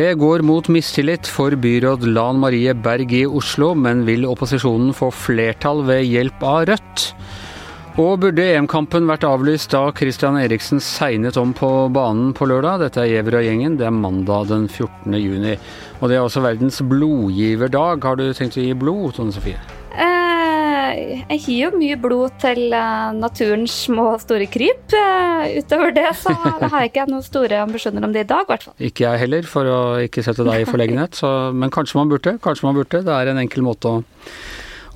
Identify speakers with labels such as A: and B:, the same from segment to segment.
A: Det går mot mistillit for byråd Lan Marie Berg i Oslo, men vil opposisjonen få flertall ved hjelp av Rødt? Og burde EM-kampen vært avlyst da Christian Eriksen segnet om på banen på lørdag? Dette er Giæver og gjengen. Det er mandag den 14. juni. Og det er også verdens blodgiverdag. Har du tenkt å gi blod, Tone Sofie?
B: Jeg gir jo mye blod til eh, naturens små og store kryp. Eh, utover det så har jeg ikke noen store ambisjoner om det i dag, i hvert fall.
A: Ikke jeg heller, for å ikke sette deg i forlegenhet. Så, men kanskje man burde. Kanskje man burde. Det er en enkel måte å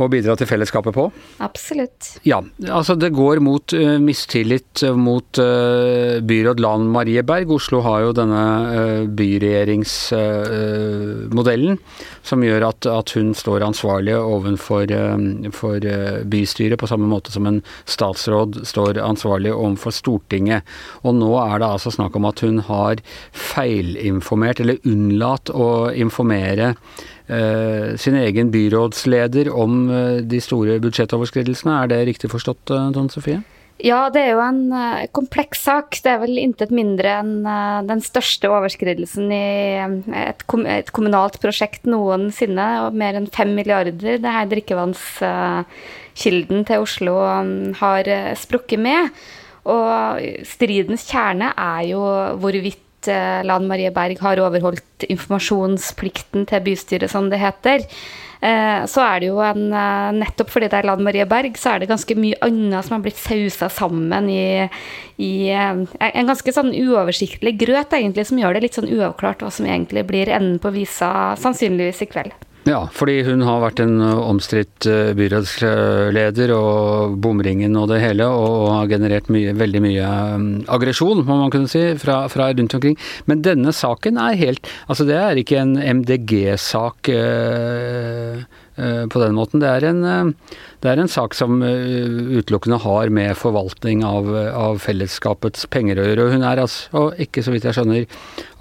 A: å bidra til fellesskapet på?
B: Absolutt.
A: Ja, altså det går mot uh, mistillit mot uh, byråd Lan Marie Berg. Oslo har jo denne uh, byregjeringsmodellen som gjør at, at, hun står ansvarlig overfor for, bystyret, på samme måte som en statsråd står ansvarlig overfor Stortinget. Og nå er det altså snakk om at hun har feilinformert, eller unnlatt å informere Eh, sin egen byrådsleder om eh, de store budsjettoverskridelsene. Er det riktig forstått, eh, Tone Sofie?
B: Ja, det er jo en uh, kompleks sak. Det er vel intet mindre enn uh, den største overskridelsen i et, kom et, kommunalt prosjekt noensinne. og Mer enn fem milliarder det her drikkevannskilden uh, til Oslo um, har sprukket med. Og stridens kjerne er jo hvorvidt Eh, Lan Marie Berg har overholdt informasjonsplikten til bystyret, som det heter. Eh, så er det jo en eh, Nettopp fordi det er Lan Marie Berg, så er det ganske mye annet som har blitt sausa sammen i, i en ganske sånn uoversiktlig grøt, egentlig, som gjør det litt sånn uavklart hva som egentlig blir enden på visa, sannsynligvis i kveld.
A: Ja, fordi hun har vært en omstridt eh, byrådsleder og bomringen og det hele, og har generert mye, veldig mye mm, aggresjon, må man kunne si, fra, fra, rundt omkring. Men denne saken er helt Altså, det er ikke en MDG-sak. Øh, Eh, på den måten. Det er en, eh, det er en sak som eh, utelukkende har med forvaltning av, av fellesskapets penger å gjøre. Hun er altså, ikke så vidt jeg skjønner,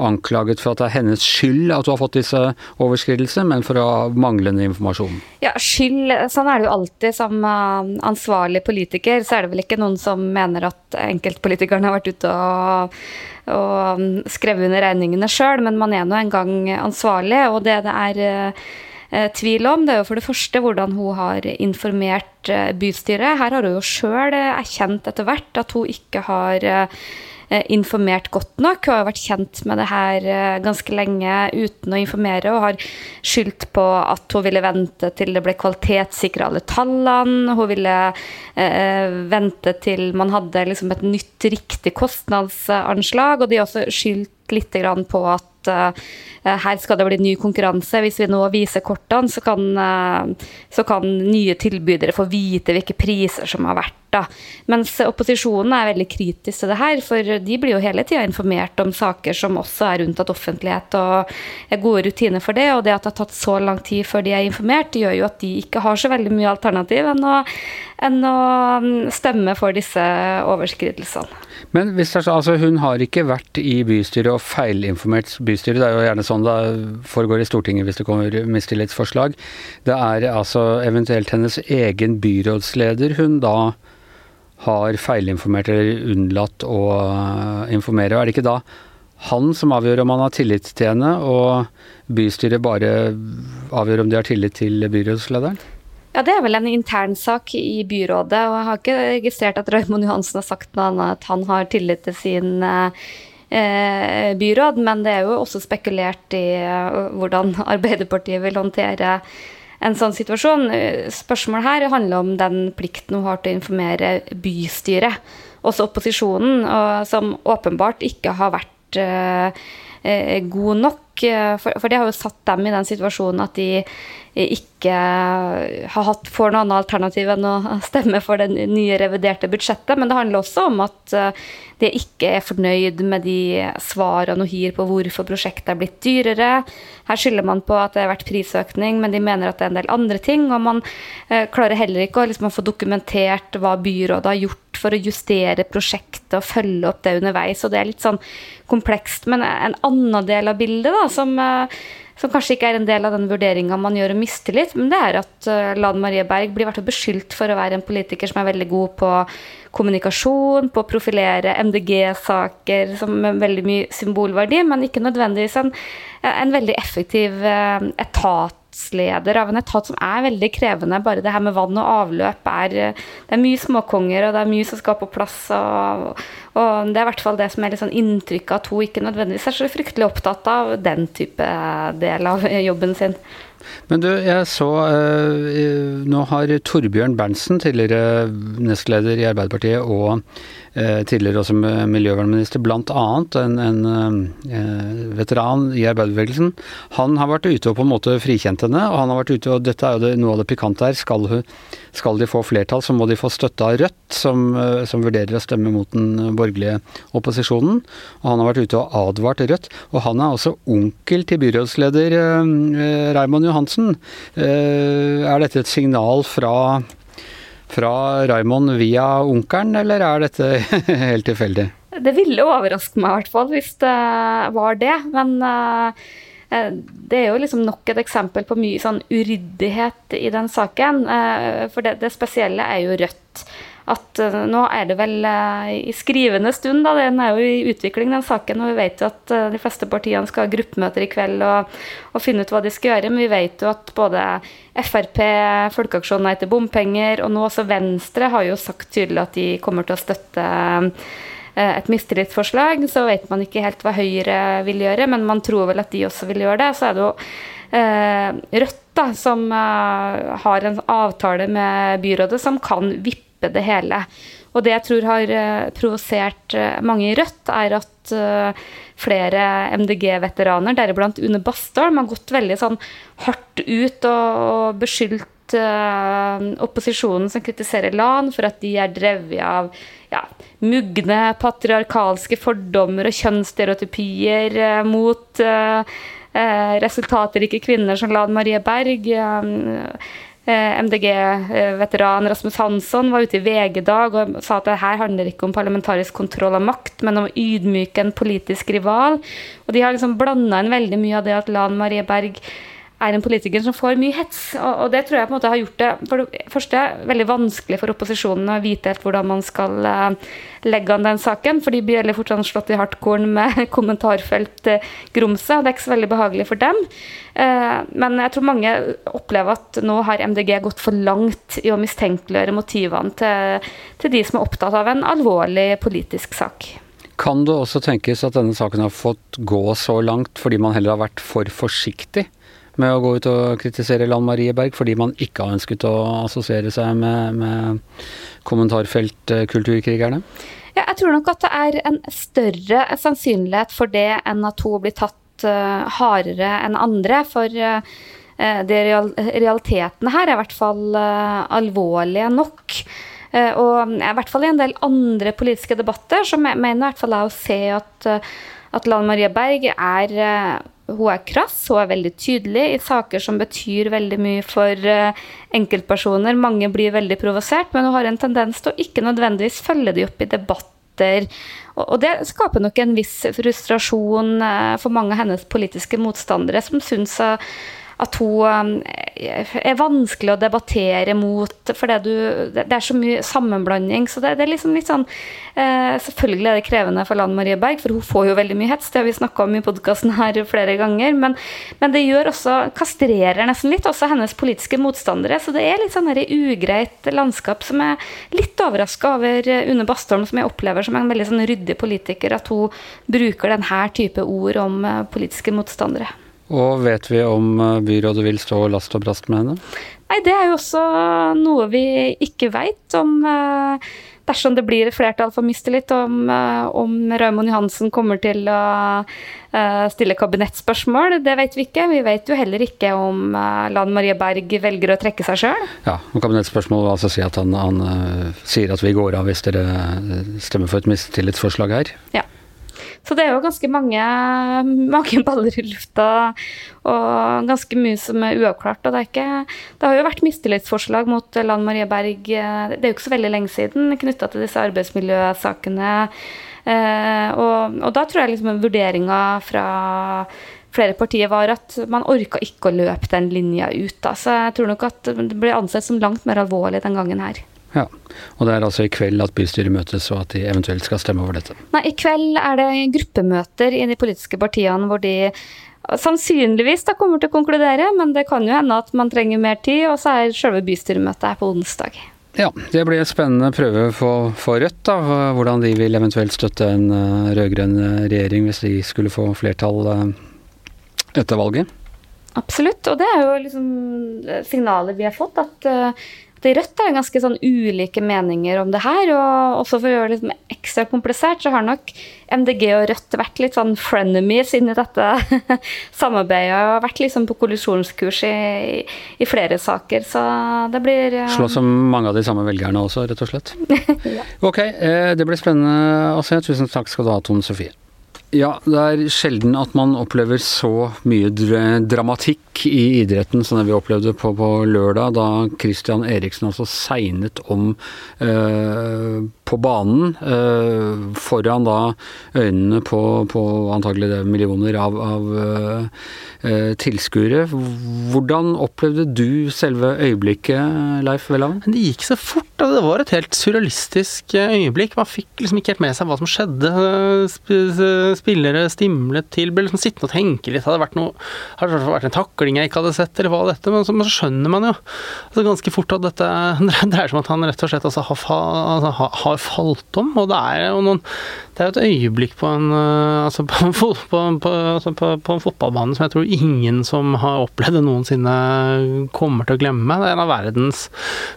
A: anklaget for at det er hennes skyld at hun har fått disse overskridelsene, men for å ha manglende informasjon.
B: Ja, skyld Sånn er det jo alltid som ansvarlig politiker. Så er det vel ikke noen som mener at enkeltpolitikerne har vært ute og og skrevet under regningene sjøl, men man er nå en gang ansvarlig. Og det det er Eh, tvil om, det er jo for det første hvordan hun har informert eh, bystyret. Her har hun jo sjøl eh, erkjent etter hvert at hun ikke har informert godt nok. Hun har vært kjent med det her ganske lenge uten å informere, og har skyldt på at hun ville vente til det ble kvalitetssikra alle tallene. Hun ville eh, vente til man hadde liksom et nytt, riktig kostnadsanslag. Og de har også skyldt litt på at at uh, her skal det bli ny konkurranse. Hvis vi nå viser kortene, så kan, uh, så kan nye tilbydere få vite hvilke priser som har vært. Da. Mens opposisjonen er veldig kritisk til det her, for de blir jo hele tida informert om saker som også er unntatt offentlighet, og er gode rutiner for det. Og det at det har tatt så lang tid før de er informert, gjør jo at de ikke har så veldig mye alternativ enn å, enn å mm, stemme for disse overskridelsene.
A: Men hvis det er så, altså hun har ikke vært i bystyret og feilinformert bystyret. Det er jo gjerne sånn det foregår i Stortinget hvis det kommer mistillitsforslag. Det er altså eventuelt hennes egen byrådsleder hun da har feilinformert eller unnlatt å informere. informere. Er det ikke da han som avgjør om han har tillit til henne, og bystyret bare avgjør om de har tillit til byrådslederen?
B: Ja, Det er vel en internsak i byrådet, og jeg har ikke registrert at Raymond Johansen har sagt noe annet at han har tillit til sin eh, byråd, men det er jo også spekulert i uh, hvordan Arbeiderpartiet vil håndtere en sånn situasjon. Spørsmålet her handler om den plikten hun har til å informere bystyret, også opposisjonen, og, som åpenbart ikke har vært eh, god nok. For, for det har jo satt dem i den situasjonen at de ikke hatt, får noe annet alternativ enn å stemme for det nye reviderte budsjettet. Men det handler også om at eh, de ikke er fornøyd med de svarene og gir på hvorfor prosjektet er blitt dyrere. Her skylder man på at det har vært prisøkning, men de mener at det er en del andre ting. Og man eh, klarer heller ikke å liksom, få dokumentert hva byrådet har gjort for å justere prosjektet og følge opp det underveis. Og det er litt sånn komplekst. Men en annen del av bildet da, som, som kanskje ikke er en del av den vurderinga man gjør om mistillit, men det er at Lan Marie Berg blir vært beskyldt for å være en politiker som er veldig god på kommunikasjon, på å profilere MDG-saker som med veldig mye symbolverdi, men ikke nødvendigvis en, en veldig effektiv etat etatsleder av en etat som er veldig krevende. Bare det her med vann og avløp er Det er mye småkonger, og det er mye som skal på plass. Og, og det er i hvert fall det som er litt sånn inntrykket at hun ikke nødvendigvis er så fryktelig opptatt av den type del av jobben sin.
A: Men du, jeg så eh, Nå har Torbjørn Berntsen, tidligere nestleder i Arbeiderpartiet og eh, tidligere også miljøvernminister, bl.a. en, en eh, veteran i arbeiderbevegelsen, han har vært ute og på en måte frikjent henne. Og han har vært ute, og dette er jo det, noe av det pikante her. Skal, skal, de få flertall, så må de få støtte av Rødt, som, som vurderer å stemme mot den borgerlige opposisjonen. Og han har vært ute og advart Rødt. Og han er også onkel til byrådsleder Raymond Johansen. Eh, er dette et signal fra, fra Raymond via onkelen, eller er dette helt tilfeldig?
B: Det ville overraske meg i hvert fall hvis det var det. Men eh, eh, det er jo liksom nok et eksempel på mye sånn uryddighet i den saken. For det, det spesielle er jo Rødt at uh, nå er det vel i skrivende stund, da, den er jo i utvikling, den saken. Og vi vet jo at de fleste partiene skal ha gruppemøter i kveld og, og, finne ut hva de skal gjøre. Men vi vet jo at både Frp, Folkeaksjonen til bompenger, og nå også Venstre har jo sagt tydelig at de kommer til å støtte et mistillitsforslag. Så vet man ikke helt hva Høyre vil gjøre, men man tror vel at de også vil gjøre det. Så er det jo Rødt da, som har en avtale med byrådet som kan vippe det hele. Og det jeg tror har provosert mange i Rødt, er at flere MDG-veteraner, deriblant Une Bastholm, har gått veldig sånn hardt ut og, og beskyldt opposisjonen som kritiserer LAN, for at de er drevet av ja, mugne patriarkalske fordommer og kjønnsstereotypier mot resultatrike kvinner som Lan Marie Berg. Eh, MDG-veteran Rasmus Hansson var ute i VG-dag og sa at det her handler ikke om parlamentarisk kontroll av makt, men om å ydmyke en politisk rival. Og de har liksom blanda inn veldig mye av det at Lan Marie Berg er en politiker som får mye hets. Og, og, det tror jeg på en måte har gjort det for det første veldig vanskelig for opposisjonen å vite helt hvordan man skal uh, legge an den saken. For de blir veldig fort sånn slått i hardkorn med kommentarfelt-grumset. Uh, det er ikke så veldig behagelig for dem. Uh, men jeg tror mange opplever at nå har MDG gått for langt i å mistenkeliggjøre motivene til, til de som er opptatt av en alvorlig politisk sak.
A: Kan det også tenkes at denne saken har fått gå så langt fordi man heller har vært for forsiktig? Med å gå ut og kritisere Lan Marie Berg, fordi man ikke har ønsket å assosiere seg med, med kommentarfeltkulturkrigerne?
B: Ja, jeg tror nok at det er en større sannsynlighet for det enn at hun blir tatt uh, hardere enn andre. For uh, det real realitetene her er i hvert fall uh, alvorlige nok. og i hvert fall i en del andre politiske debatter så mener i hvert fall jeg å se at, at Lan Marie Berg er hun er krass, hun er veldig tydelig i saker som betyr veldig mye for uh, enkeltpersoner. Mange blir veldig provosert, men hun har en tendens til å ikke nødvendigvis følge de opp i debatter. Og, det skaper nok en viss frustrasjon uh, for mange av hennes politiske motstandere, som syns at hun eh, er vanskelig å debattere mot, fordi du, det er så mye sammenblanding. Så det, det er liksom litt sånn eh, Selvfølgelig er det krevende for Lan Marie Berg, for hun får jo veldig mye hets. Det har vi snakka om i podkasten her flere ganger. Men, men, det gjør også kastrerer nesten litt også hennes politiske motstandere. Så det er litt sånn her ugreit landskap som er litt overraska over Une Bastholm, som jeg opplever som en veldig sånn ryddig politiker, at hun bruker denne type ord om eh, politiske motstandere.
A: Og vet vi om eh, byrådet vil stå last og brast med henne?
B: Nei, det er jo også noe vi ikke veit om eh, dersom det blir et flertall for mistillit, om, eh, om Raymond Johansen kommer til å stille kabinettspørsmål. Det vet vi ikke. Vi vet jo heller ikke om Lan Marie Berg velger å trekke seg sjøl.
A: Ja, og kabinettspørsmål altså si at han, han sier at vi går av hvis dere stemmer for et mistillitsforslag her.
B: Ja. Så det er jo ganske mange, mange baller i lufta og ganske mye som er uavklart. Og det, er ikke, det har jo vært mistillitsforslag mot Lan Marie Berg, det er jo ikke så veldig lenge siden, knytta til disse arbeidsmiljøsakene. Eh, og, og, da tror jeg liksom vurderinga fra flere partier var at man orka ikke å løpe den linja ut. Da. Så jeg tror nok at det ble ansett som langt mer alvorlig den gangen her.
A: Ja, Og det er altså i kveld at bystyret møtes og at de eventuelt skal stemme over dette?
B: Nei, i kveld er det gruppemøter i de politiske partiene hvor de sannsynligvis da kommer til å konkludere, men det kan jo hende at man trenger mer tid, og så er selve bystyremøtet her på onsdag.
A: Ja, det blir en spennende prøve for, for, Rødt, da, hvordan de vil eventuelt støtte en uh, rød-grønn eh, regjering hvis de skulle få flertall uh, etter valget.
B: Absolutt, og det er jo liksom signalet vi har fått, at i Rødt er ganske sånn ulike meninger om det her. Og også for å gjøre det litt ekstra komplisert, så har nok MDG og Rødt vært litt sånn frenemies inni dette samarbeidet. Og vært liksom på kollisjonskurs i, i, flere saker, så det blir
A: um... Slåss om mange av de samme velgerne også, rett og slett. ja. Ok, eh, det blir spennende å se. Tusen takk skal du ha, Tone Sofie. Ja, det er sjelden at man opplever så mye dramatikk i idretten som det vi opplevde på, på lørdag, da Christian Eriksen altså segnet om eh, på banen eh, foran da øynene på, på antagelig millioner av, av eh, tilskuere. Hvordan opplevde du selve øyeblikket, Leif Welhaven?
C: Det gikk så fort. Det var et helt surrealistisk øyeblikk. Man fikk liksom ikke helt med seg hva som skjedde spillere stimlet til, ble liksom sittende og tenke litt. Hadde det vært noe vært en takling jeg ikke hadde sett, eller hva dette Men så, men så skjønner man jo altså ganske fort at dette dreier seg om at han rett og slett altså, har, altså, har, falt om. Og det er jo noen det er jo et øyeblikk på en, altså på, på, på, altså på, en fotballbane som jeg tror ingen som har opplevd det noensinne, kommer til å glemme. Det er en av verdens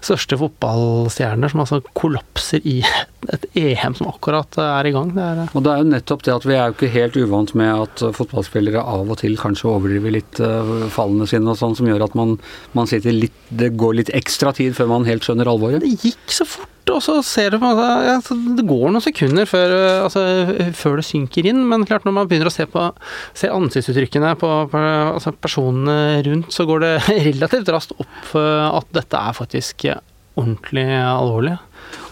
C: største fotballstjerner som altså kollapser i et EM som akkurat er i gang.
A: Det er, og det er jo nettopp det at vi er jo ikke helt uvant med at fotballspillere av og til kanskje overdriver litt fallene sine og sånn, som gjør at man, man, sitter litt Det går litt ekstra tid før man helt skjønner alvoret.
C: Det gikk så fort, og så ser du på ja, Det går noen sekunder før, altså, før, det synker inn, men klart når man begynner å se på se ansiktsuttrykkene på, på altså personene rundt, så går det relativt raskt opp eh, at dette er faktisk ordentlig alvorlig.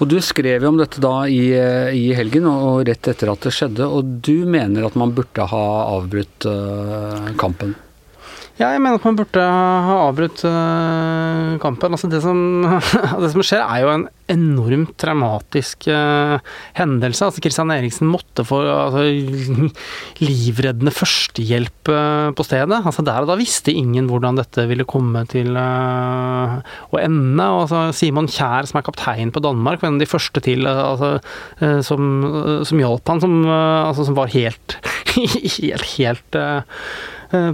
A: Og Du skrev jo om dette da i, i, helgen, og rett etter at det skjedde. Og du mener at man burde ha avbrutt kampen?
C: Ja, jeg mener at man burde ha avbrutt uh, kampen. Altså det, som, det som skjer, er jo en enormt traumatisk uh, hendelse. Altså Kristian Eriksen måtte få altså, livreddende førstehjelp uh, på stedet. Altså Der og da visste ingen hvordan dette ville komme til å ende. Altså, Simon Kjær, som er kaptein på Danmark, var en av de første til altså, som, som hjalp han, som, altså, som var helt, helt, helt Eh,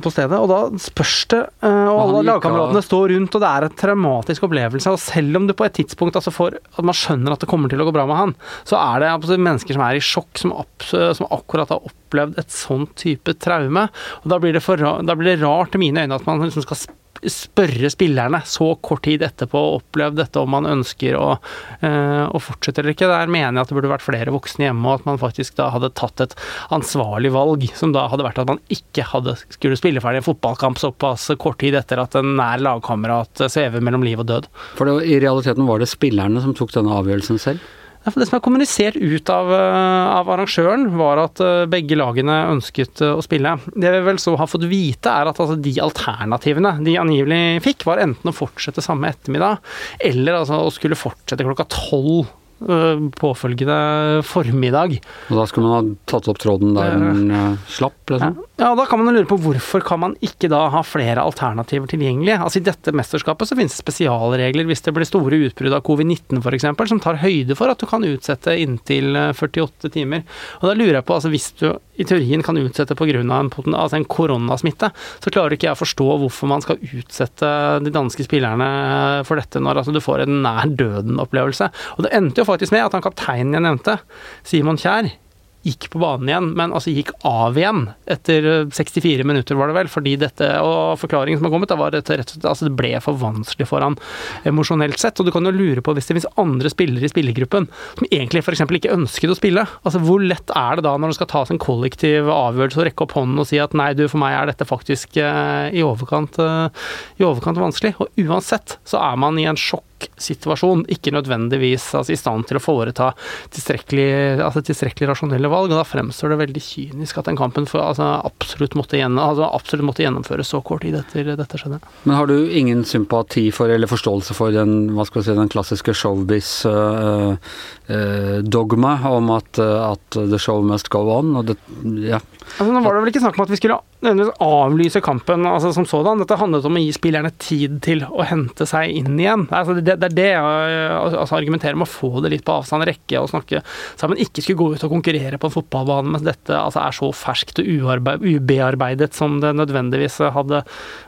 C: på stedet. Og da spørs det eh, Og alle lagkameratene står rundt, og det er en traumatisk opplevelse. Og selv om du på et tidspunkt altså får at man skjønner at det kommer til å gå bra med han, så er det mennesker som er i sjokk, som, som akkurat har opplevd et sånn type traume. Og da blir det, for, da blir det rart i mine øyne at man liksom skal spørre spillerne så kort tid etterpå og oppleve dette om man ønsker å, uh, å fortsette eller ikke. Der mener jeg at det burde vært flere voksne hjemme, og at man faktisk da hadde tatt et ansvarlig valg, som da hadde vært at man ikke hadde skulle spille ferdig en fotballkamp såpass kort tid etter at en nær lagkamerat svever mellom liv og død.
A: For det, i realiteten var det spillerne som tok denne avgjørelsen selv?
C: Det som er kommunisert ut av, eh, av, arrangøren, var at eh, begge lagene ønsket eh, å spille. Det vi vel så har fått vite, er at altså, de alternativene de angivelig fikk, var enten å fortsette samme ettermiddag, eller altså, å skulle fortsette klokka tolv påfølgende formiddag.
A: Og da skulle man ha tatt opp tråden der den uh, slapp? Liksom.
C: Ja. ja, da kan man lure på hvorfor kan man ikke da ha flere alternativer tilgjengelig? Altså I dette mesterskapet så finnes det spesialregler hvis det blir store utbrudd av covid-19 f.eks., som tar høyde for at du kan utsette inntil 48 eh, timer. Og da lurer jeg på, altså hvis du i teorien kan utsette pga. En, altså en koronasmitte, så klarer ikke jeg å forstå hvorfor man skal utsette de danske spillerne for dette når altså, du får en nær døden-opplevelse. Og det endte jo faktisk med at han kapteinen jeg nevnte, Simon Kjær, gikk på banen igjen, men altså gikk av igjen etter 64 minutter, var det vel. Fordi dette, og forklaringen som har kommet, da var at altså det ble for vanskelig for han emosjonelt sett. Og du kan jo lure på, hvis det finnes andre spillere i spillergruppen som egentlig f.eks. ikke ønsket å spille, altså hvor lett er det da når det skal tas en kollektiv avgjørelse å rekke opp hånden og si at nei, du, for meg er dette faktisk eh, i overkant, eh, i overkant vanskelig. Og uansett så er man i en sjokk situasjon, ikke nødvendigvis altså, i stand til å foreta tilstrekkelig, altså, tilstrekkelig rasjonelle valg. og Da fremstår det veldig kynisk at den kampen for, altså, absolutt, måtte gjennom, altså, absolutt måtte gjennomføres så kort tid etter dette skjedde.
A: Men har du ingen sympati for eller forståelse for den, hva skal vi si, den klassiske showbiz-dogma uh, uh, om at, uh, at, the show must go on? Og det, ja.
C: altså, nå var det vel ikke snakk om at vi skulle avlyse kampen altså, som sådan. Dette handlet om å gi spillerne tid til å hente seg inn igjen. Altså, det, det, er det jeg altså, argumenterer med å få det litt på avstand, rekke og snakke sammen. Ikke skulle gå ut og konkurrere på en fotballbane mens dette altså, er så ferskt og ubearbeidet som det nødvendigvis hadde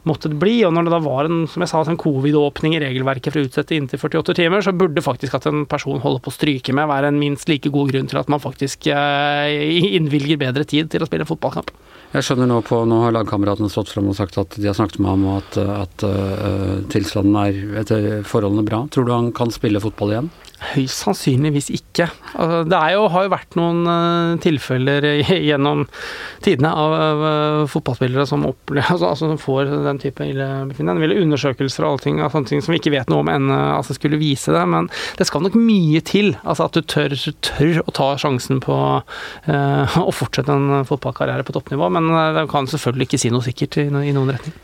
C: måttet bli. Og når det da var en som jeg sa, en covid-åpning i regelverket for å utsette inntil 48 timer, så burde faktisk at en person holder på å stryke med, være en minst like god grunn til at man faktisk eh, innvilger bedre tid til å spille en fotballkamp.
A: Jeg skjønner nå på Nå har lagkameratene stått frem og sagt at de har snakket med ham og at, at uh, tilstanden er etter forholdene bra. Tror du han kan spille fotball igjen?
C: Høyst sannsynligvis ikke. Altså, det jo, har jo vært noen uh, tilfeller gjennom tidene av uh, fotballspillere som, opplever, altså, altså, som får den type illebefinnende. Ville undersøkelser og allting, sånne ting som vi ikke vet noe om ennå, altså, skulle vise det. Men det skal nok mye til. Altså at du tør, tør å ta sjansen på uh, å fortsette en fotballkarriere på toppnivå. Men det kan selvfølgelig ikke si noe sikkert i noen retning.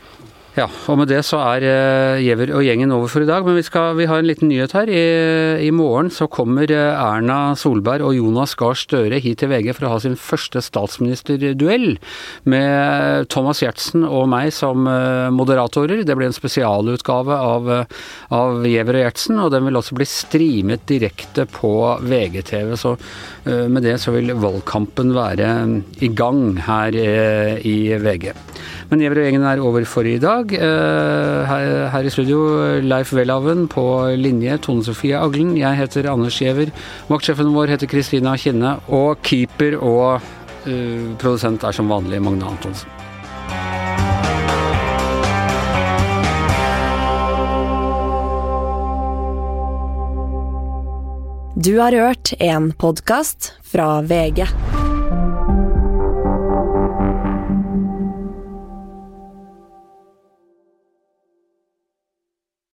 A: Ja, og med det så er uh, Giæver og gjengen over for i dag. Men vi, skal, vi har en liten nyhet her. I, I, morgen så kommer eh, Erna Solberg og Jonas Gahr Støre hit til VG for å ha sin første statsministerduell. Med Thomas Giertsen og meg som moderatorer. Det blir en spesialutgave av, av Giæver og Gjertsen, og den vil også bli streamet direkte på VGTV. Så med det så vil valgkampen være i gang her i VG. Men Giæver og gjengen er over for i dag. Eh, her, i studio Leif Welhaven på linje, Tone Sofie Aglen. Jeg heter Anders Giæver. Vaktsjefen vår heter Kristina Kinne. Og keeper og uh, produsent er som vanlig Magne Antonsen.
D: Du har hørt en podkast fra VG.